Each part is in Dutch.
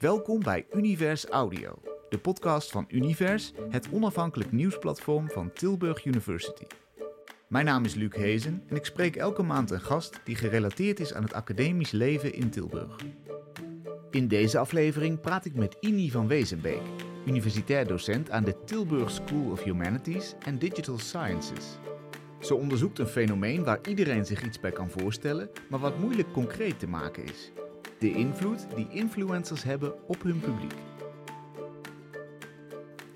Welkom bij Univers Audio, de podcast van Univers, het onafhankelijk nieuwsplatform van Tilburg University. Mijn naam is Luc Hezen en ik spreek elke maand een gast die gerelateerd is aan het academisch leven in Tilburg. In deze aflevering praat ik met Ini van Wezenbeek, universitair docent aan de Tilburg School of Humanities and Digital Sciences. Ze onderzoekt een fenomeen waar iedereen zich iets bij kan voorstellen, maar wat moeilijk concreet te maken is. De invloed die influencers hebben op hun publiek.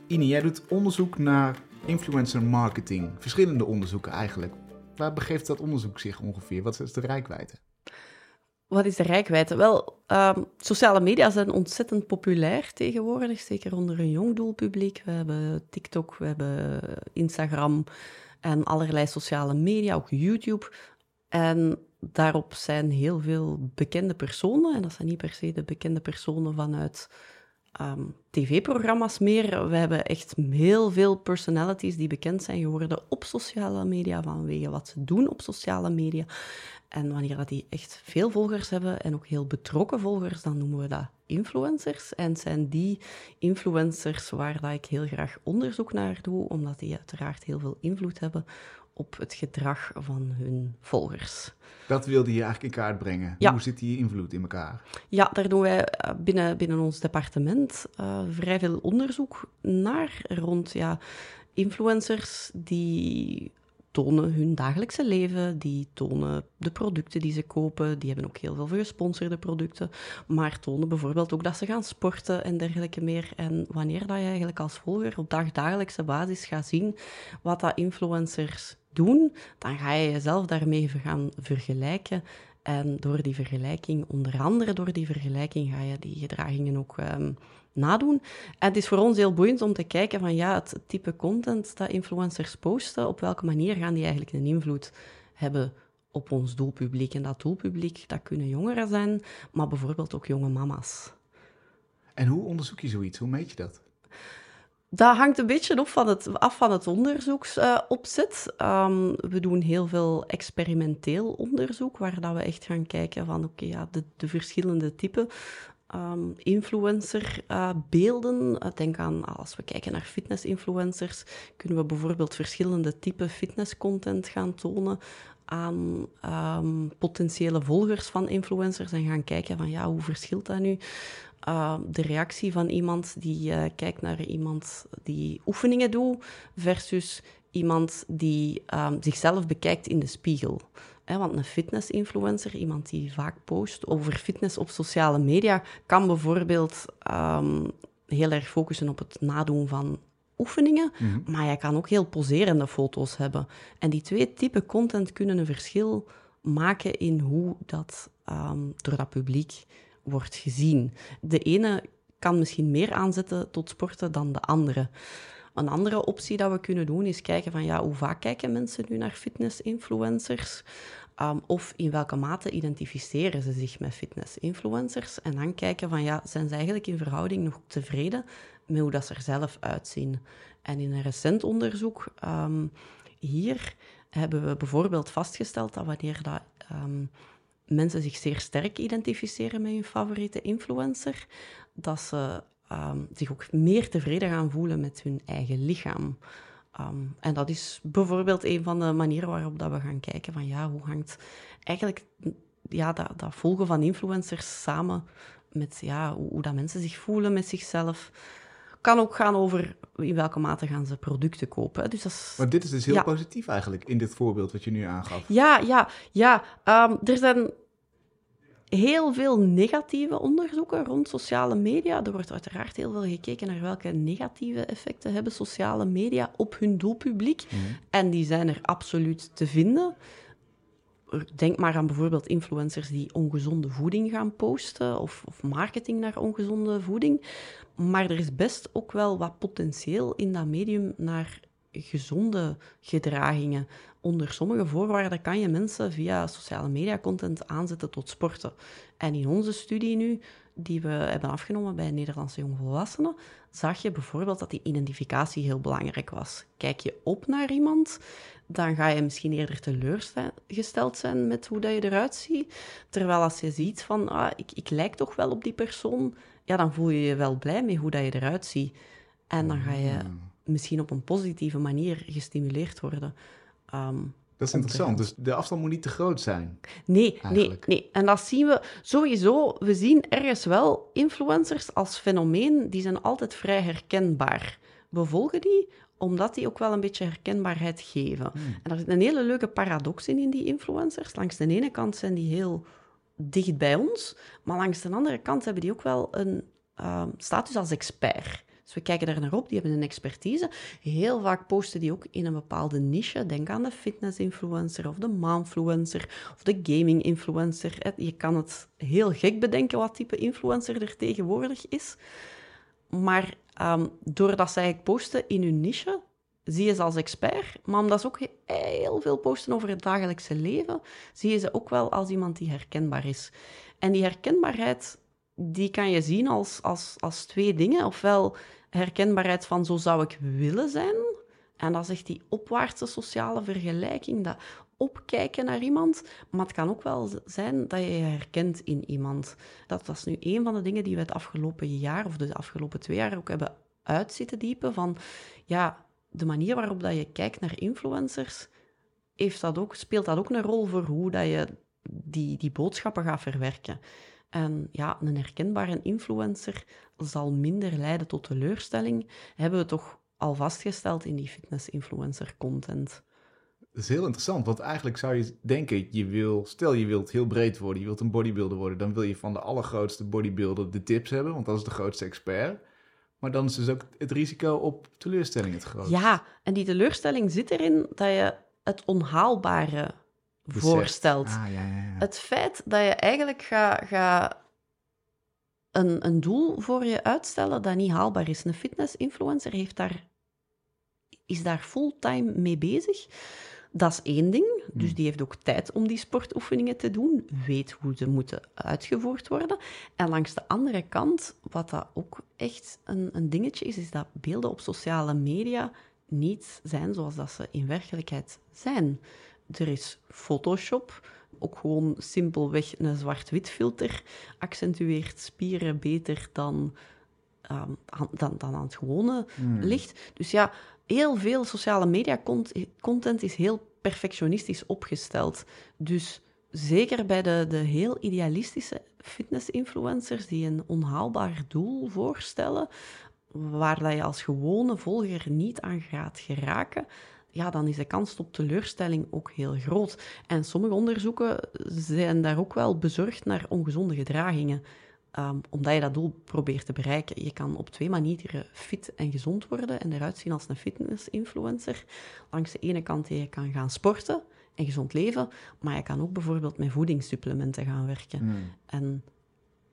Ine, jij doet onderzoek naar influencer marketing. Verschillende onderzoeken eigenlijk. Waar begeeft dat onderzoek zich ongeveer? Wat is de rijkwijde? Wat is de rijkwijde? Wel, ehm, sociale media zijn ontzettend populair tegenwoordig, zeker onder een jong doelpubliek. We hebben TikTok, we hebben Instagram en allerlei sociale media, ook YouTube. En daarop zijn heel veel bekende personen, en dat zijn niet per se de bekende personen vanuit ehm, tv-programma's meer. We hebben echt heel veel personalities die bekend zijn geworden op sociale media vanwege wat ze doen op sociale media. En wanneer dat die echt veel volgers hebben en ook heel betrokken volgers, dan noemen we dat influencers. En zijn die influencers waar dat ik heel graag onderzoek naar doe, omdat die uiteraard heel veel invloed hebben op het gedrag van hun volgers. Dat wilde je eigenlijk in kaart brengen. Hoe zit die invloed in elkaar? Ja, daar doen wij eh, binnen, binnen ons departement uh, vrij veel onderzoek naar rond ja, influencers die tonen hun dagelijkse leven, die tonen de producten die ze kopen, die hebben ook heel veel gesponsorde producten, maar tonen bijvoorbeeld ook dat ze gaan sporten en dergelijke meer. En wanneer dat je eigenlijk als volger op dagdagelijkse basis gaat zien wat dat influencers doen, dan ga je jezelf daarmee gaan vergelijken. En door die vergelijking, onder andere door die vergelijking, ga je die gedragingen ook um, nadoen. En het is voor ons heel boeiend om te kijken van ja, het type content dat influencers posten, op welke manier gaan die eigenlijk een invloed hebben op ons doelpubliek. En dat doelpubliek, dat kunnen jongeren zijn, maar bijvoorbeeld ook jonge mama's. En hoe onderzoek je zoiets? Hoe meet je dat? Dat hangt een beetje op van het, af van het onderzoeksopzet. Uh, we doen heel veel experimenteel onderzoek, waar we echt gaan kijken van oké, ja, de, de, verschillende typen um, influencerbeelden. Uh, denk aan, als we kijken naar fitness-influencers, kunnen we bijvoorbeeld verschillende typen fitnesscontent gaan tonen aan um, potentiële volgers van influencers en gaan kijken van ja, hoe verschilt dat nu? Uh, de reactie van iemand die uh, kijkt naar iemand die oefeningen doet versus iemand die um, zichzelf bekijkt in de spiegel. Want een fitness-influencer, iemand die vaak post over fitness op sociale media, kan bijvoorbeeld um, heel erg focussen op het nadoen van oefeningen, mm -hmm. maar je kan ook heel poserende foto's hebben. En die twee typen content kunnen een verschil maken in hoe dat um, door dat publiek wordt gezien. De ene kan misschien meer aanzetten tot sporten dan de andere. Een andere optie dat we kunnen doen is kijken van ja, hoe vaak kijken mensen nu naar fitness-influencers? Um, of in welke mate identificeren ze zich met fitness-influencers? En dan kijken van ja, zijn ze eigenlijk in verhouding nog tevreden met hoe dat ze er zelf uitzien? En in een recent onderzoek um, hier hebben we bijvoorbeeld vastgesteld dat wanneer dat, um, mensen zich zeer sterk identificeren met hun favoriete influencer, dat ze um, zich ook meer tevreden gaan voelen met hun eigen lichaam. Um, en dat is bijvoorbeeld een van de manieren waarop dat we gaan kijken van ja, hoe hangt eigenlijk ja, dat, dat volgen van influencers samen met ja, hoe, hoe dat mensen zich voelen met zichzelf kan ook gaan over in welke mate gaan ze producten kopen. Dus dat is, maar dit is dus heel ja. positief eigenlijk in dit voorbeeld wat je nu aangaf. Ja, ja, ja. Um, er zijn heel veel negatieve onderzoeken rond sociale media. Er wordt uiteraard heel veel gekeken naar welke negatieve effecten hebben sociale media op hun doelpubliek. Mm. En die zijn er absoluut te vinden. Denk maar aan bijvoorbeeld influencers die ongezonde voeding gaan posten of, of marketing naar ongezonde voeding. Maar er is best ook wel wat potentieel in dat medium naar gezonde gedragingen. Onder sommige voorwaarden kan je mensen via sociale media content aanzetten tot sporten. En in onze studie nu, die we hebben afgenomen bij Nederlandse jongvolwassenen, zag je bijvoorbeeld dat die identificatie heel belangrijk was. Kijk je op naar iemand, dan ga je misschien eerder teleurgesteld zijn met hoe dat je eruit ziet. Terwijl als je ziet van, ah, ik, ik lijk toch wel op die persoon, ja, dan voel je je wel blij mee hoe dat je eruit ziet. En dan ga je mm. misschien op een positieve manier gestimuleerd worden. Ehm, dat is interessant. Dus de afstand moet niet te groot zijn. Nee, nee, nee. En dat zien we sowieso. We zien ergens wel influencers als fenomeen, die zijn altijd vrij herkenbaar. We volgen die omdat die ook wel een beetje herkenbaarheid geven. Hmm. En er zit een hele leuke paradox in, in die influencers. Langs de ene kant zijn die heel dicht bij ons, maar langs de andere kant hebben die ook wel een uh, status als expert. Dus we kijken daar naar op, die hebben een expertise. Heel vaak posten die ook in een bepaalde niche. Denk aan de fitness-influencer of de momfluencer of de gaming-influencer. Je kan het heel gek bedenken wat type influencer er tegenwoordig is. Maar um, doordat zij posten in hun niche, zie je ze als expert. Maar omdat ze ook heel veel posten over het dagelijkse leven, zie je ze ook wel als iemand die herkenbaar is. En die herkenbaarheid die kan je zien als, als, als twee dingen. Ofwel herkenbaarheid van zo zou ik willen zijn. En dat is echt die opwaartse sociale vergelijking, dat opkijken naar iemand. Maar het kan ook wel zijn dat je je herkent in iemand. Dat was nu een van de dingen die we het afgelopen jaar of de afgelopen twee jaar ook hebben uitzitten diepen. Van ja, de manier waarop dat je kijkt naar influencers, heeft dat ook, speelt dat ook een rol voor hoe dat je die, die boodschappen gaat verwerken. En ja, een herkenbare influencer zal minder leiden tot teleurstelling, hebben we toch al vastgesteld in die fitness-influencer content. Dat is heel interessant, want eigenlijk zou je denken, je wil, stel je wilt heel breed worden, je wilt een bodybuilder worden, dan wil je van de allergrootste bodybuilder de tips hebben, want dat is de grootste expert. Maar dan is dus ook het risico op teleurstelling het grootste. Ja, en die teleurstelling zit erin dat je het onhaalbare voorstelt. Ah, ja, ja, ja. Het feit dat je eigenlijk gaat ga een, een doel voor je uitstellen dat niet haalbaar is. Een fitness-influencer heeft daar, is daar fulltime mee bezig. Dat is één ding. Dus hmm. die heeft ook tijd om die sportoefeningen te doen, weet hoe ze moeten uitgevoerd worden. En langs de andere kant, wat dat ook echt een, een dingetje is, is dat beelden op sociale media niet zijn zoals dat ze in werkelijkheid zijn. Er is Photoshop, ook gewoon simpelweg een zwart-wit filter, accentueert spieren beter dan, ehm, dan, dan aan het gewone hmm. licht. Dus ja, heel veel sociale media content is heel perfectionistisch opgesteld. Dus zeker bij de, de heel idealistische fitness-influencers die een onhaalbaar doel voorstellen, waar dat je als gewone volger niet aan gaat geraken, ja, dan is de kans op teleurstelling ook heel groot. En sommige onderzoeken zijn daar ook wel bezorgd naar ongezonde gedragingen. Um, omdat je dat doel probeert te bereiken. Je kan op twee manieren fit en gezond worden en eruit zien als een fitness-influencer. Langs de ene kant je kan gaan sporten en gezond leven, maar je kan ook bijvoorbeeld met voedingssupplementen gaan werken hmm. en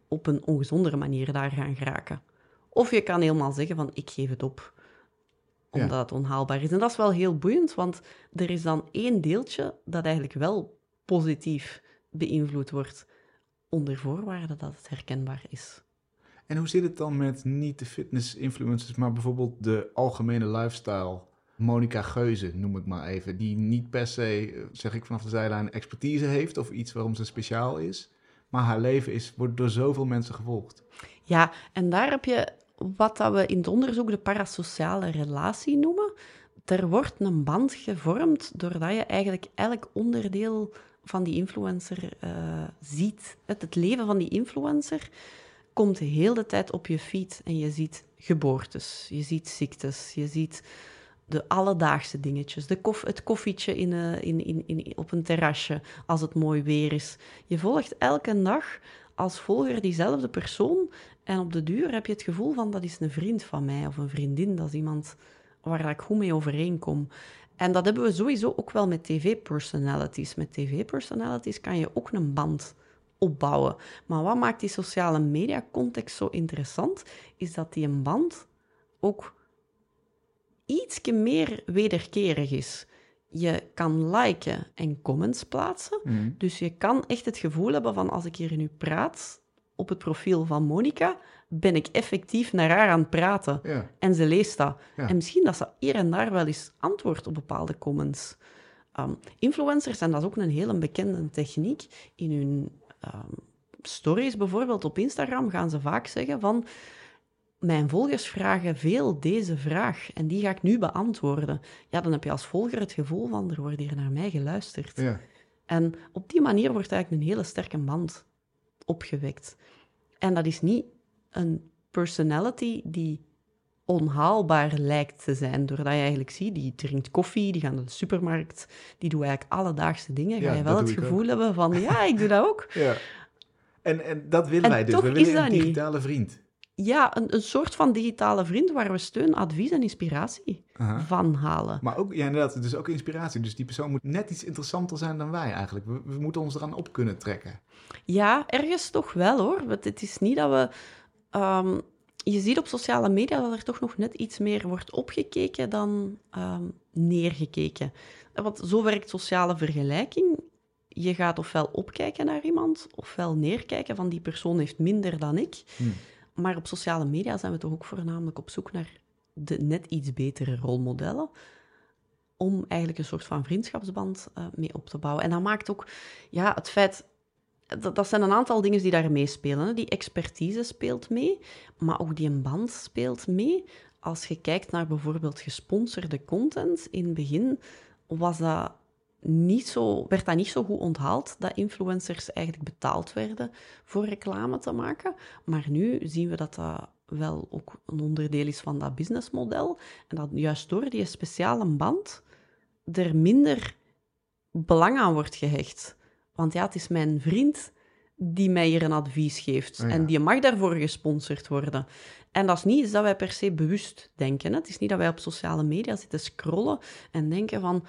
op een ongezondere manier daar gaan geraken. Of je kan helemaal zeggen van ik geef het op omdat het onhaalbaar is. En dat is wel heel boeiend, want er is dan één deeltje dat eigenlijk wel positief beïnvloed wordt, onder voorwaarde dat het herkenbaar is. En hoe zit het dan met niet de fitness-influencers, maar bijvoorbeeld de algemene lifestyle? Monica Geuze, noem ik maar even, die niet per se, zeg ik vanaf de zijlijn, expertise heeft of iets waarom ze speciaal is. Maar haar leven is, wordt door zoveel mensen gevolgd. Ja, en daar heb je wat dat we in het onderzoek de parasociale relatie noemen. Er wordt een band gevormd doordat je eigenlijk elk onderdeel van die influencer uh, ziet. Het, leven van die influencer komt de hele tijd op je feed en je ziet geboortes, je ziet ziektes, je ziet de alledaagse dingetjes. De het koffietje in, uh, in, in, in, op een terrasje als het mooi weer is. Je volgt elke dag als volger diezelfde persoon en op de duur heb je het gevoel van dat is een vriend van mij of een vriendin, dat is iemand waar ik goed mee overeenkom. En dat hebben we sowieso ook wel met tv-personalities. Met tv-personalities kan je ook een band opbouwen. Maar wat maakt die sociale media context zo interessant, is dat die een band ook ietsje meer wederkerig is. Je kan liken en comments plaatsen. Mhm. Dus je kan echt het gevoel hebben van als ik hier nu praat op het profiel van Monica, ben ik effectief naar haar aan het praten. Ja. En ze leest dat. Ja. En misschien dat ze hier en daar wel eens antwoordt op bepaalde comments. Ehm, influencers, en dat is ook een hele bekende techniek, in hun ehm, stories bijvoorbeeld op Instagram gaan ze vaak zeggen van mijn volgers vragen veel deze vraag en die ga ik nu beantwoorden. Ja, dan heb je als volger het gevoel van er wordt hier naar mij geluisterd. Ja. En op die manier wordt eigenlijk een hele sterke band opgewekt. En dat is niet een personality die onhaalbaar lijkt te zijn, doordat je eigenlijk ziet, die drinkt koffie, die gaat naar de supermarkt, die doet eigenlijk alledaagse dingen. Ga Ja, je wel het gevoel hebben van, ja, ik doe dat ook. ja. En, en dat willen En wij dus. We willen een niet. digitale vriend. Ja, een, een soort van digitale vriend waar we steun, advies en inspiratie Aha. van halen. Maar ook, ja, inderdaad, dus ook inspiratie. Dus die persoon moet net iets interessanter zijn dan wij eigenlijk. We, we moeten ons eraan op kunnen trekken. Ja, ergens toch wel hoor. Want het is niet dat we. ehm, je ziet op sociale media dat er toch nog net iets meer wordt opgekeken dan ehm, neergekeken. Want zo werkt sociale vergelijking. Je gaat ofwel opkijken naar iemand, ofwel neerkijken van die persoon heeft minder dan ik. Hm. Maar op sociale media zijn we toch ook voornamelijk op zoek naar de net iets betere rolmodellen. Om eigenlijk een soort van vriendschapsband eh, mee op te bouwen. En dat maakt ook ja, het feit. Dat, dat zijn een aantal dingen die daar meespelen. Hè. Die expertise speelt mee, maar ook die een band speelt mee. Als je kijkt naar bijvoorbeeld gesponsorde content, in het begin was dat niet zo, werd dat niet zo goed onthaald dat influencers eigenlijk betaald werden voor reclame te maken. Maar nu zien we dat dat wel ook een onderdeel is van dat businessmodel. En dat juist door die speciale band er minder belang aan wordt gehecht. Want ja, het is mijn vriend die mij hier een advies geeft. Oh ja. En die mag daarvoor gesponsord worden. En dat is niet iets dat wij per se bewust denken. Hè. Het is niet dat wij op sociale media zitten scrollen en denken van...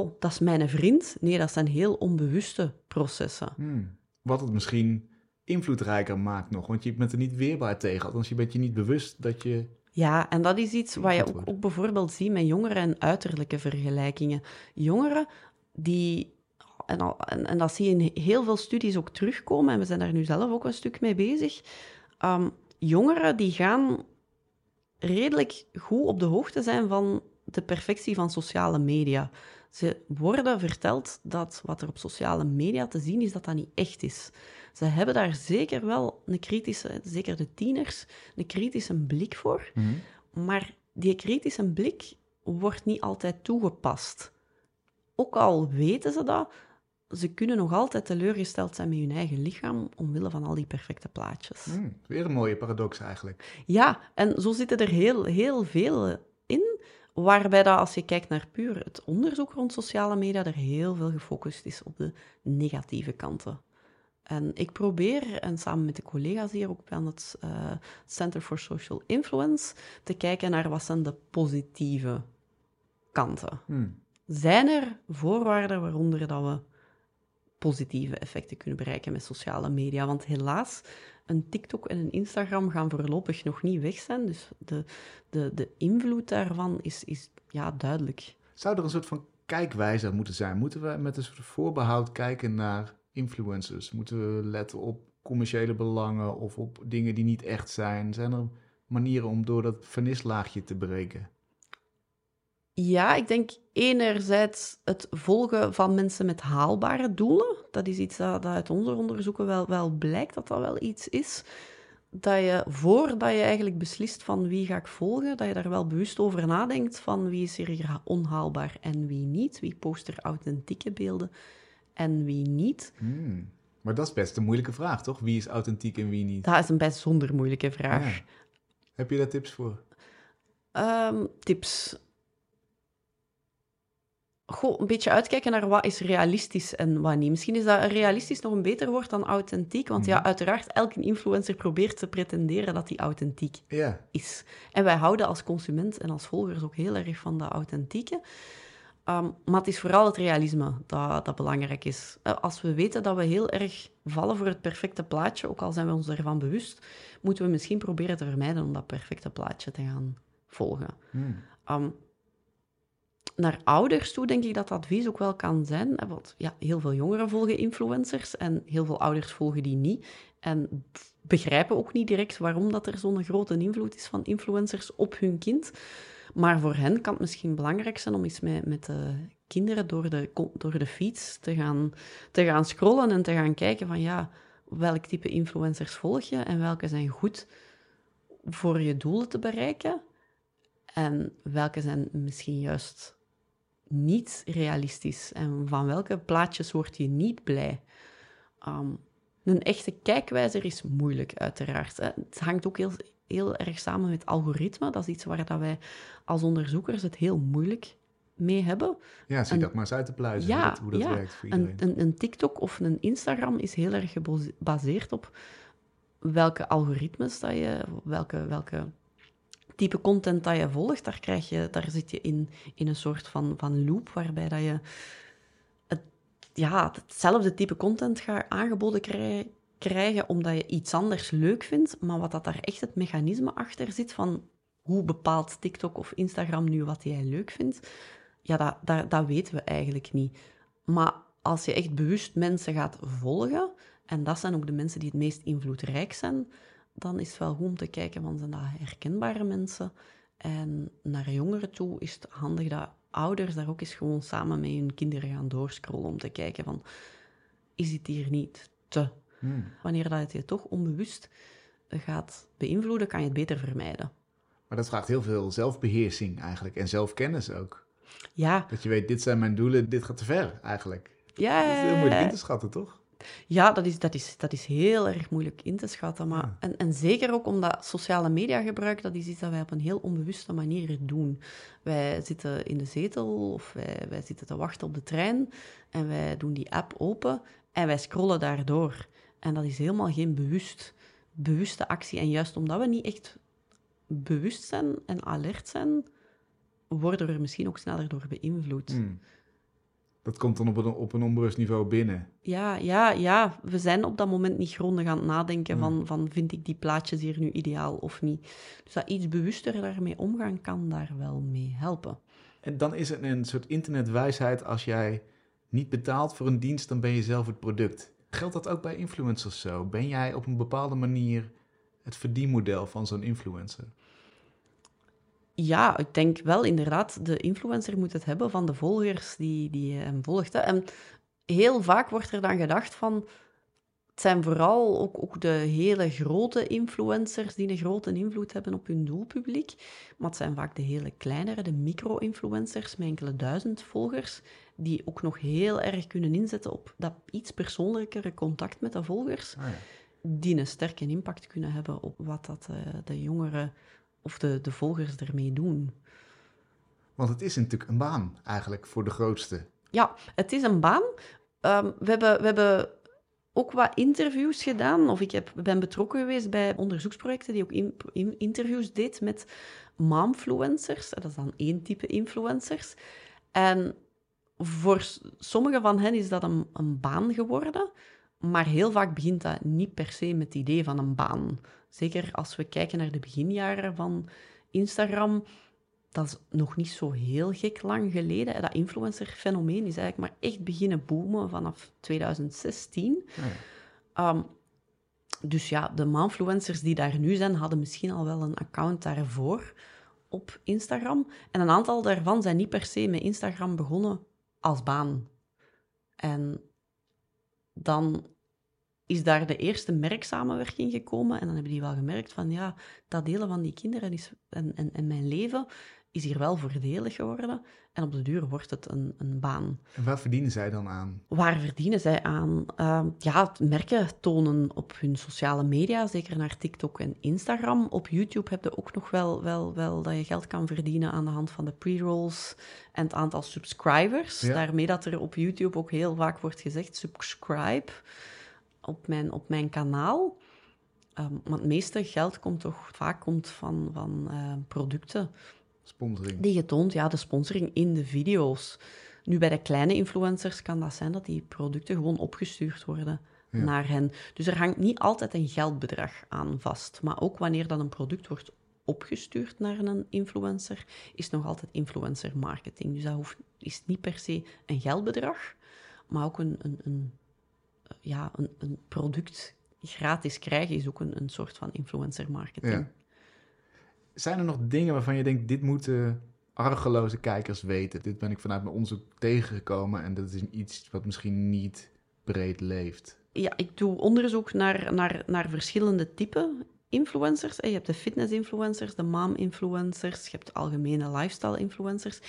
Dat is mijn vriend. Nee, dat zijn heel onbewuste processen. Hm. Wat het misschien invloedrijker maakt nog. Want je bent er niet weerbaar tegen. Althans, je bent je niet bewust dat je... Ja, en dat is iets wat je ook, ook bijvoorbeeld ziet met jongeren en uiterlijke vergelijkingen. Jongeren die, en, al, en, en dat zie je in heel veel studies ook terugkomen, en we zijn daar nu zelf ook een stuk mee bezig. Ehm, jongeren die gaan redelijk goed op de hoogte zijn van de perfectie van sociale media. Ze worden verteld dat wat er op sociale media te zien is, dat dat niet echt is. Ze hebben daar zeker wel een kritische, zeker de tieners, een kritische blik voor. Maar die kritische blik wordt niet altijd toegepast. Ook al weten ze dat, ze kunnen nog altijd teleurgesteld zijn met hun eigen lichaam omwille van al die perfecte plaatjes. Hm. Weer een mooie paradox eigenlijk. Ja, en zo zitten er heel, heel veel in, waarbij dat als je kijkt naar puur het onderzoek rond sociale media, er heel veel gefocust is op de negatieve kanten. En ik probeer, en samen met de collega's hier ook aan het eh, Center for Social Influence, te kijken naar wat zijn de positieve kanten. Hm. Zijn er voorwaarden waaronder dat we positieve effecten kunnen bereiken met sociale media? Want helaas, een TikTok en een Instagram gaan voorlopig nog niet weg zijn. Dus de, de, de invloed daarvan is, is ja, duidelijk. Zou er een soort van kijkwijze moeten zijn? Moeten we met een soort voorbehoud kijken naar influencers? Moeten we letten op commerciële belangen of op dingen die niet echt zijn? Zijn er manieren om door dat vernislaagje te breken? Ja, ik denk enerzijds het volgen van mensen met haalbare doelen. Dat is iets dat, dat uit onze onderzoeken wel, wel blijkt dat dat wel iets is. Dat je voordat je eigenlijk beslist van wie ga ik volgen, dat je daar wel bewust over nadenkt van wie is hier onhaalbaar en wie niet. Wie post er authentieke beelden en wie niet. Hm. Maar dat is best een moeilijke vraag, toch? Wie is authentiek en wie niet? Dat is een bijzonder moeilijke vraag. Ja. Heb je daar tips voor? Ehm, tips. Goh, een beetje uitkijken naar wat is realistisch en wat niet. Misschien is dat realistisch nog een beter woord dan authentiek. Want ja, Mhm. uiteraard, elke influencer probeert te pretenderen dat hij authentiek Ja. is. En wij houden als consument en als volgers ook heel erg van dat authentieke. Ehm, maar het is vooral het realisme dat, dat belangrijk is. Eh, Als we weten dat we heel erg vallen voor het perfecte plaatje, ook al zijn we ons ervan bewust, moeten we misschien proberen te vermijden om dat perfecte plaatje te gaan volgen. Hmm. Ehm, naar ouders toe denk ik dat advies ook wel kan zijn. Want ja, heel veel jongeren volgen influencers en heel veel ouders volgen die niet. En begrijpen ook niet direct waarom dat er zo'n grote invloed is van influencers op hun kind. Maar voor hen kan het misschien belangrijk zijn om eens met, met de kinderen door de, door de fiets te gaan, te gaan scrollen en te gaan kijken van ja, welk type influencers volg je en welke zijn goed voor je doelen te bereiken. En welke zijn misschien juist niet realistisch? En van welke plaatjes word je niet blij? Ehm, een echte kijkwijzer is moeilijk, uiteraard. hè. Het hangt ook heel, heel erg samen met algoritme. Dat is iets waar dat wij als onderzoekers het heel moeilijk mee hebben. Ja, zie Een- dat maar eens uit te pluizen, Ja, hoe dat, hoe dat ja. werkt voor Een, iedereen. een, een TikTok of een Instagram is heel erg gebaseerd op welke algoritmes dat je, welke, welke type content dat je volgt. Daar, krijg je, daar zit je in, in een soort van, van loop waarbij dat je het, ja, hetzelfde type content gaat aangeboden krij- krijgen omdat je iets anders leuk vindt, maar wat dat daar echt het mechanisme achter zit van hoe bepaalt TikTok of Instagram nu wat jij leuk vindt, ja, dat, dat, dat weten we eigenlijk niet. Maar als je echt bewust mensen gaat volgen, en dat zijn ook de mensen die het meest invloedrijk zijn, dan is het wel goed om te kijken, van zijn dat herkenbare mensen? En naar jongeren toe is het handig dat ouders daar ook eens gewoon samen met hun kinderen gaan doorscrollen om te kijken van, is het hier niet te? Hmm. Wanneer dat het je toch onbewust gaat beïnvloeden, kan je het beter vermijden. Maar dat vraagt heel veel zelfbeheersing eigenlijk en zelfkennis ook. Ja, Dat je weet, dit zijn mijn doelen, dit gaat te ver eigenlijk. ja, Dat is heel moeilijk in te schatten, toch? Ja, dat is, dat, is, dat is heel erg moeilijk in te schatten. Maar, Ja. en, en zeker ook omdat sociale media gebruik, dat is iets dat wij op een heel onbewuste manier doen. Wij zitten in de zetel of wij, wij zitten te wachten op de trein en wij doen die app open en wij scrollen daardoor. En dat is helemaal geen bewust, bewuste actie. En juist omdat we niet echt bewust zijn en alert zijn, worden we er misschien ook sneller door beïnvloed. Hmm. Dat komt dan op een, op een onbewust niveau binnen. Ja, ja, ja. We zijn op dat moment niet grondig aan het nadenken van, van vind ik die plaatjes hier nu ideaal of niet. Dus dat iets bewuster daarmee omgaan kan daar wel mee helpen. En dan is het een soort internetwijsheid, als jij niet betaalt voor een dienst, dan ben je zelf het product. Geldt dat ook bij influencers zo? Ben jij op een bepaalde manier het verdienmodel van zo'n influencer? Ja, ik denk wel inderdaad, de influencer moet het hebben van de volgers die, die hem volgt. Hè. En heel vaak wordt er dan gedacht van, het zijn vooral ook, ook de hele grote influencers die een grote invloed hebben op hun doelpubliek. Maar het zijn vaak de hele kleinere, de micro-influencers met enkele duizend volgers, die ook nog heel erg kunnen inzetten op dat iets persoonlijkere contact met de volgers Ah, ja. die een sterke impact kunnen hebben op wat dat, eh, de jongeren of de, de volgers ermee doen. Want het is natuurlijk een baan eigenlijk voor de grootste. Ja, het is een baan. Ehm, we, hebben, we hebben ook wat interviews gedaan, of ik heb, ben betrokken geweest bij onderzoeksprojecten die ook in- in- interviews deed met momfluencers. Dat is dan één type influencers. En voor sommige van hen is dat een, een baan geworden, maar heel vaak begint dat niet per se met het idee van een baan. Zeker als we kijken naar de beginjaren van Instagram, dat is nog niet zo heel gek lang geleden. Dat influencer-fenomeen is eigenlijk maar echt beginnen boomen vanaf 2016. Ah. Ehm, dus ja, de manfluencers die daar nu zijn, hadden misschien al wel een account daarvoor op Instagram. En een aantal daarvan zijn niet per se met Instagram begonnen als baan. En dan is daar de eerste merksamenwerking gekomen. En dan hebben die wel gemerkt van, ja, dat delen van die kinderen is, en, en, en mijn leven is hier wel voordelig geworden. En op de duur wordt het een, een baan. En waar verdienen zij dan aan? Waar verdienen zij aan? Ehm, ja, het merken tonen op hun sociale media, zeker naar TikTok en Instagram. Op YouTube heb je ook nog wel, wel, wel dat je geld kan verdienen aan de hand van de pre-rolls en het aantal subscribers. Ja. Daarmee dat er op YouTube ook heel vaak wordt gezegd, subscribe op mijn, op mijn kanaal. Ehm, maar het meeste geld komt toch vaak komt van, van eh, producten Sponsoring. die getoond, ja, de sponsoring in de video's. Nu, bij de kleine influencers kan dat zijn dat die producten gewoon opgestuurd worden Ja. naar hen. Dus er hangt niet altijd een geldbedrag aan vast. Maar ook wanneer dat een product wordt opgestuurd naar een influencer, is nog altijd influencer marketing. Dus dat hoeft, is niet per se een geldbedrag, maar ook een, een, een ja, een, een, product gratis krijgen is ook een, een soort van influencer marketing. Ja. Zijn er nog dingen waarvan je denkt, dit moeten argeloze kijkers weten? Dit ben ik vanuit mijn onderzoek tegengekomen en dat is iets wat misschien niet breed leeft. Ja, ik doe onderzoek naar, naar, naar verschillende typen influencers. Je hebt de fitness-influencers, de mom-influencers, je hebt de algemene lifestyle-influencers.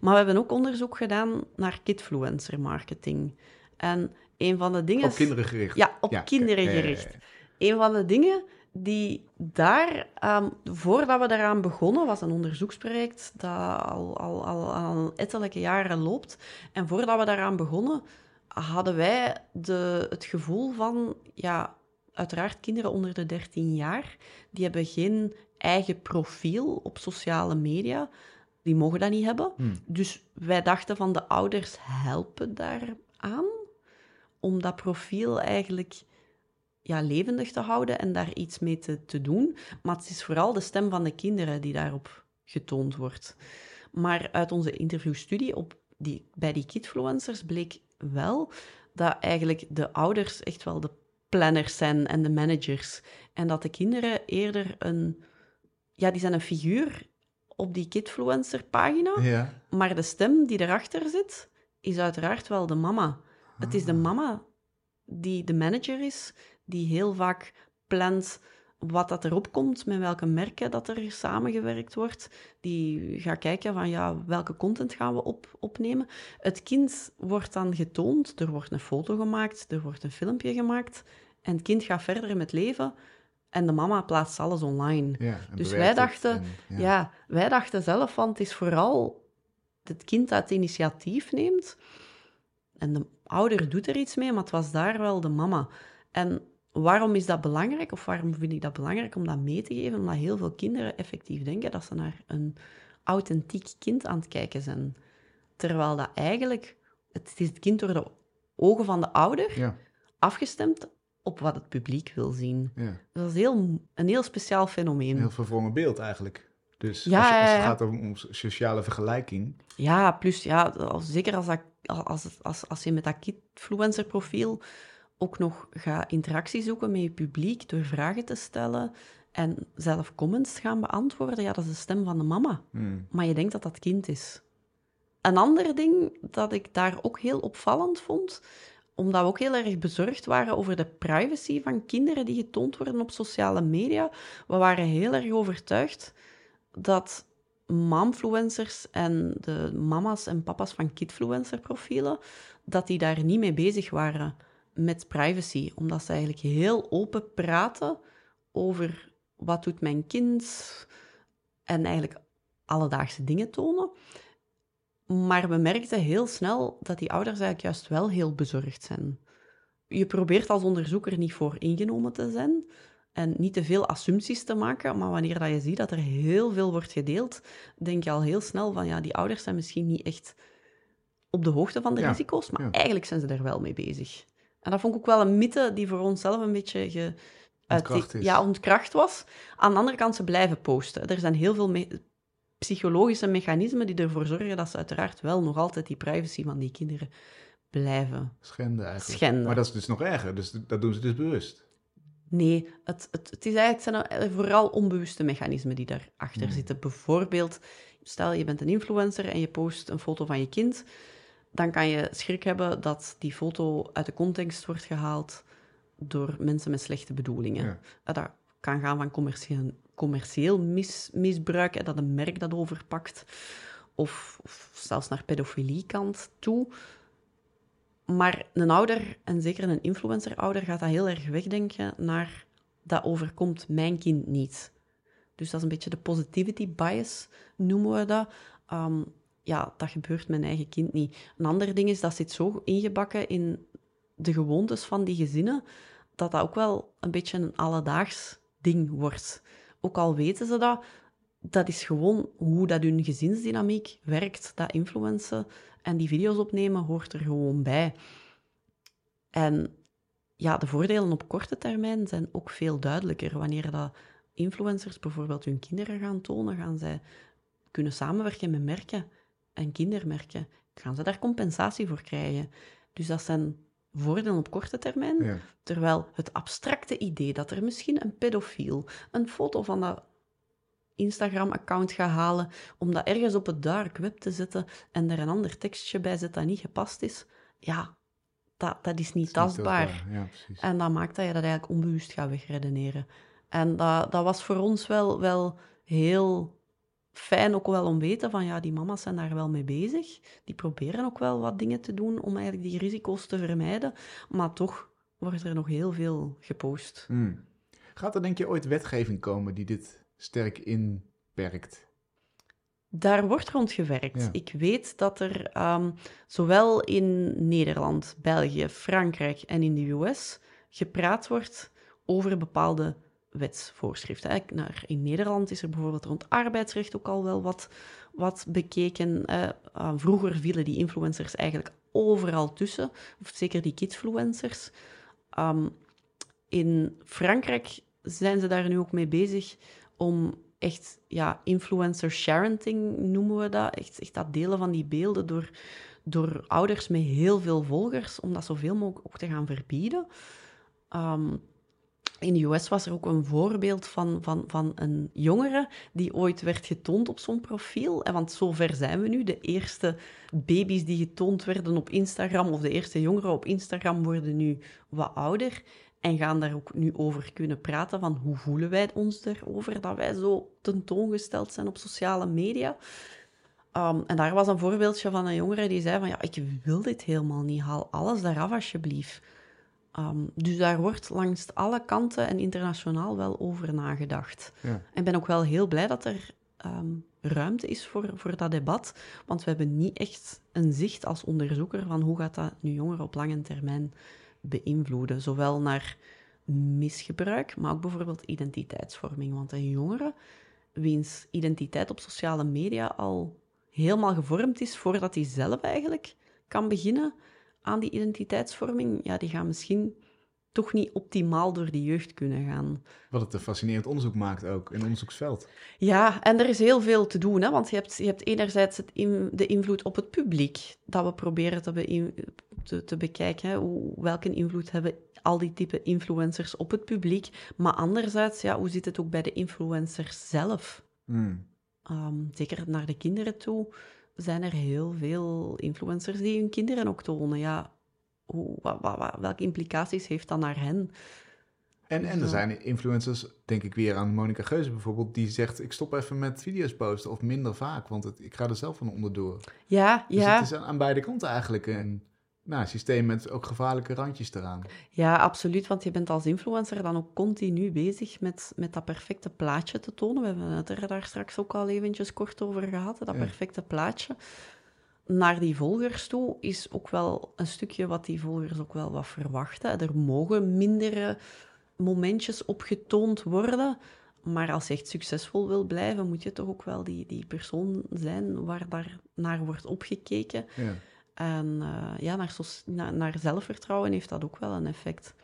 Maar we hebben ook onderzoek gedaan naar kidfluencer marketing. En een van de dingen... Op kinderen gericht. Ja, op kinderen gericht. een van de dingen die daar, um, voordat we daaraan begonnen, was een onderzoeksproject dat al, al, al, al ettelijke jaren loopt. En voordat we daaraan begonnen, hadden wij de, het gevoel van, ja, uiteraard kinderen onder de 13 jaar, die hebben geen eigen profiel op sociale media. Die mogen dat niet hebben. Hmm. Dus wij dachten van de ouders helpen daar aan om dat profiel eigenlijk ja, levendig te houden en daar iets mee te, te doen. Maar het is vooral de stem van de kinderen die daarop getoond wordt. Maar uit onze interviewstudie op die, bij die kidfluencers bleek wel dat eigenlijk de ouders echt wel de planners zijn en de managers. En dat de kinderen eerder een... Ja, die zijn een figuur op die kidfluencer pagina. Ja. Maar de stem die erachter zit, is uiteraard wel de mama. Het is de ah. mama die de manager is, die heel vaak plant wat dat erop komt, met welke merken dat er samengewerkt wordt. Die gaat kijken van ja, welke content gaan we op, opnemen. Het kind wordt dan getoond, er wordt een foto gemaakt, er wordt een filmpje gemaakt. En het kind gaat verder met leven en de mama plaatst alles online. Ja, dus wij dachten, ja. wij dachten zelf van het is vooral het kind dat het initiatief neemt. En de ouder doet er iets mee, maar het was daar wel de mama. En waarom is dat belangrijk? Of waarom vind ik dat belangrijk om dat mee te geven? Omdat heel veel kinderen effectief denken dat ze naar een authentiek kind aan het kijken zijn. Terwijl dat eigenlijk, het is het kind door de ogen van de ouder ja. afgestemd op wat het publiek wil zien. Ja. Dat is heel, een heel speciaal fenomeen. Een heel verwrongen beeld eigenlijk. Dus ja, als, als, het gaat om, sociale vergelijking. Ja, plus ja, zeker als, dat, als, als, als je met dat kidfluencer profiel ook nog gaat interactie zoeken met je publiek door vragen te stellen en zelf comments gaan beantwoorden, ja, dat is de stem van de mama. Hmm. Maar je denkt dat dat kind is. Een ander ding dat ik daar ook heel opvallend vond, omdat we ook heel erg bezorgd waren over de privacy van kinderen die getoond worden op sociale media. We waren heel erg overtuigd dat momfluencers en de mama's en papa's van kidfluencer profielen, dat die daar niet mee bezig waren met privacy, omdat ze eigenlijk heel open praten over wat doet mijn kind en eigenlijk alledaagse dingen tonen. Maar we merkten heel snel dat die ouders eigenlijk juist wel heel bezorgd zijn. Je probeert als onderzoeker niet voor ingenomen te zijn en niet te veel assumpties te maken, maar wanneer dat je ziet dat er heel veel wordt gedeeld, denk je al heel snel van ja, die ouders zijn misschien niet echt op de hoogte van de risico's, maar eigenlijk zijn ze er wel mee bezig. En dat vond ik ook wel een mythe die voor onszelf een beetje ge, ontkracht, ja, ontkracht was. Aan de andere kant, ze blijven posten. Er zijn heel veel psychologische mechanismen die ervoor zorgen dat ze uiteraard wel nog altijd die privacy van die kinderen blijven schenden. Eigenlijk. schenden. Maar dat is dus nog erger, dus dat doen ze dus bewust. Nee, het, het, het is eigenlijk zijn vooral onbewuste mechanismen die daarachter hmm. zitten. Bijvoorbeeld, stel je bent een influencer en je post een foto van je kind dan kan je schrik hebben dat die foto uit de context wordt gehaald door mensen met slechte bedoelingen. Ja. Dat kan gaan van commercieel, commercieel mis, misbruik, dat een merk dat overpakt, of, of zelfs naar pedofiliekant toe. Maar een ouder, en zeker een influencer-ouder, gaat dat heel erg wegdenken naar dat overkomt mijn kind niet. Dus dat is een beetje de positivity bias, noemen we dat. Um, ja, dat gebeurt mijn eigen kind niet. Een ander ding is, dat zit zo ingebakken in de gewoontes van die gezinnen, dat dat ook wel een beetje een alledaags ding wordt. Ook al weten ze dat, dat is gewoon hoe dat hun gezinsdynamiek werkt. Dat influencen en die video's opnemen hoort er gewoon bij. En ja, de voordelen op korte termijn zijn ook veel duidelijker wanneer dat influencers bijvoorbeeld hun kinderen gaan tonen, gaan zij kunnen samenwerken met merken en kindermerken. Gaan ze daar compensatie voor krijgen? Dus dat zijn voordelen op korte termijn. Ja. Terwijl het abstracte idee dat er misschien een pedofiel een foto van dat Instagram-account gaat halen om dat ergens op het dark web te zetten en er een ander tekstje bij zet dat niet gepast is, ja, dat, dat is niet Is tastbaar. Ja. En dat maakt dat je dat eigenlijk onbewust gaat wegredeneren. En dat, dat was voor ons wel, wel heel fijn ook wel om te weten van ja, die mama's zijn daar wel mee bezig. Die proberen ook wel wat dingen te doen om eigenlijk die risico's te vermijden. Maar toch wordt er nog heel veel gepost. Hmm. Gaat er denk je ooit wetgeving komen die dit sterk inperkt? Daar wordt rond gewerkt. Ja. Ik weet dat er ehm, zowel in Nederland, België, Frankrijk en in de US gepraat wordt over bepaalde wetsvoorschriften. In Nederland is er bijvoorbeeld rond arbeidsrecht ook al wel wat, wat bekeken. eh, ah, vroeger vielen die influencers eigenlijk overal tussen, of zeker die kidsfluencers. Ehm, in Frankrijk zijn ze daar nu ook mee bezig om echt, ja, influencer sharing noemen we dat. Echt, echt dat delen van die beelden door, door ouders met heel veel volgers, om dat zoveel mogelijk ook te gaan verbieden. Ehm, in de US was er ook een voorbeeld van, van, van een jongere die ooit werd getoond op zo'n profiel. En want zover zijn we nu. De eerste baby's die getoond werden op Instagram, of de eerste jongeren op Instagram, worden nu wat ouder. En gaan daar ook nu over kunnen praten van hoe voelen wij ons erover dat wij zo tentoongesteld zijn op sociale media. Um, en daar was een voorbeeldje van een jongere die zei van ja, ik wil dit helemaal niet, haal alles daaraf alsjeblieft. Um, dus daar wordt langs alle kanten en internationaal wel over nagedacht. Ja. En ik ben ook wel heel blij dat er ehm, ruimte is voor, voor dat debat, want we hebben niet echt een zicht als onderzoeker van hoe gaat dat nu jongeren op lange termijn beïnvloeden. Zowel naar misgebruik, maar ook bijvoorbeeld identiteitsvorming. Want een jongere wiens identiteit op sociale media al helemaal gevormd is voordat hij zelf eigenlijk kan beginnen aan die identiteitsvorming, ja, die gaan misschien toch niet optimaal door de jeugd kunnen gaan. Wat het een fascinerend onderzoek maakt ook, een onderzoeksveld. Ja, en er is heel veel te doen, hè? want je hebt, je hebt enerzijds het in- de invloed op het publiek, dat we proberen te, te, te bekijken. Hè? Hoe, welke invloed hebben al die type influencers op het publiek? Maar anderzijds, ja, hoe zit het ook bij de influencers zelf? Hmm. Ehm, zeker naar de kinderen toe zijn er heel veel influencers die hun kinderen ook tonen. Ja, hoe, welke implicaties heeft dat naar hen? En, en er zijn influencers, denk ik weer aan Monica Geuze bijvoorbeeld, die zegt ik stop even met video's posten of minder vaak, want het, ik ga er zelf van onderdoor. Ja, Dus ja. het is aan, aan beide kanten eigenlijk een nou, systeem met ook gevaarlijke randjes eraan. Ja, absoluut. Want je bent als influencer dan ook continu bezig met, met dat perfecte plaatje te tonen. We hebben het er daar straks ook al eventjes kort over gehad, dat Ja. perfecte plaatje. Naar die volgers toe is ook wel een stukje wat die volgers ook wel wat verwachten. Er mogen mindere momentjes opgetoond worden. Maar als je echt succesvol wil blijven, moet je toch ook wel die, die persoon zijn waar daar naar wordt opgekeken. Ja. En eh, ja, naar, zelfvertrouwen heeft dat ook wel een effect.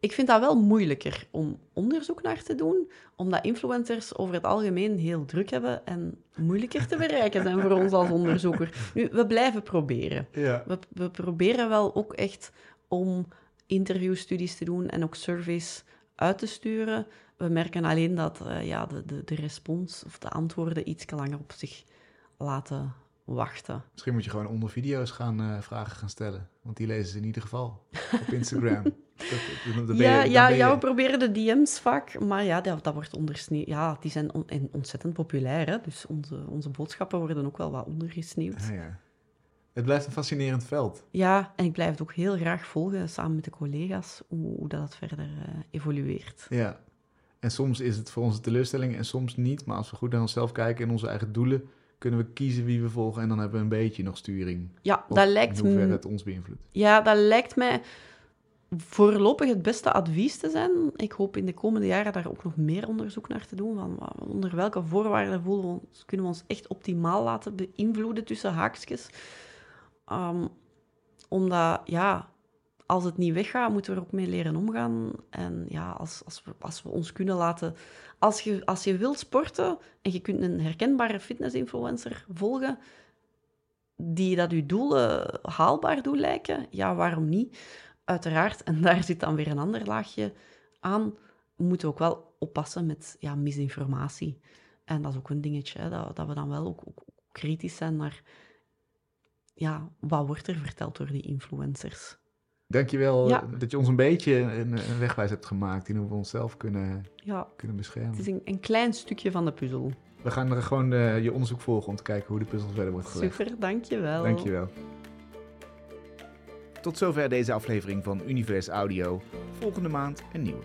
Ik vind dat wel moeilijker om onderzoek naar te doen, omdat influencers over het algemeen heel druk hebben en moeilijker te bereiken zijn voor ons als onderzoeker. Nu, we blijven proberen. Ja. We, we proberen wel ook echt om interviewstudies te doen en ook surveys uit te sturen. We merken alleen dat eh, ja, de, de, de respons of de antwoorden iets langer op zich laten wachten. Misschien moet je gewoon onder video's gaan eh, vragen gaan stellen, want die lezen ze in ieder geval op Instagram. dat, dat- dan ben je- ja, ja, ja, we proberen de DM's vaak, maar ja, dat, dat wordt ondersneeuwd. Ja, die zijn on- en ontzettend populair, hè? dus onze, onze boodschappen worden ook wel wat ondergesneeuwd. Ja, ja. Het blijft een fascinerend veld. Ja, en ik blijf het ook heel graag volgen, samen met de collega's, hoe, hoe dat verder eh, evolueert. Ja. En soms is het voor onze teleurstelling en soms niet. Maar als we goed naar onszelf kijken en onze eigen doelen, kunnen we kiezen wie we volgen. En dan hebben we een beetje nog sturing. Ja, dat lijkt, In hoeverre m- het ons beïnvloedt. ja, dat lijkt mij voorlopig het beste advies te zijn. Ik hoop in de komende jaren daar ook nog meer onderzoek naar te doen. Van onder welke voorwaarden voelen we ons, kunnen we ons echt optimaal laten beïnvloeden tussen haakjes. Ehm, omdat, ja, als het niet weggaat, moeten we er ook mee leren omgaan. En ja, als, als, we, als we ons kunnen laten... Als je, als je wilt sporten en je kunt een herkenbare fitness-influencer volgen die dat je doelen haalbaar doen lijken, ja, waarom niet? Uiteraard, en daar zit dan weer een ander laagje aan, we moeten ook wel oppassen met ja, misinformatie. En dat is ook een dingetje, hè, dat, dat we dan wel ook, ook kritisch zijn naar ja, wat wordt er verteld door die influencers. Dankjewel Ja. dat je ons een beetje een, een wegwijs hebt gemaakt in hoe we onszelf kunnen, Ja, kunnen beschermen. het is een, een klein stukje van de puzzel. We gaan er gewoon eh, je onderzoek volgen om te kijken hoe de puzzel verder wordt gelegd. Super, dankjewel. Dankjewel. Tot zover deze aflevering van Univers Audio. Volgende maand een nieuwe.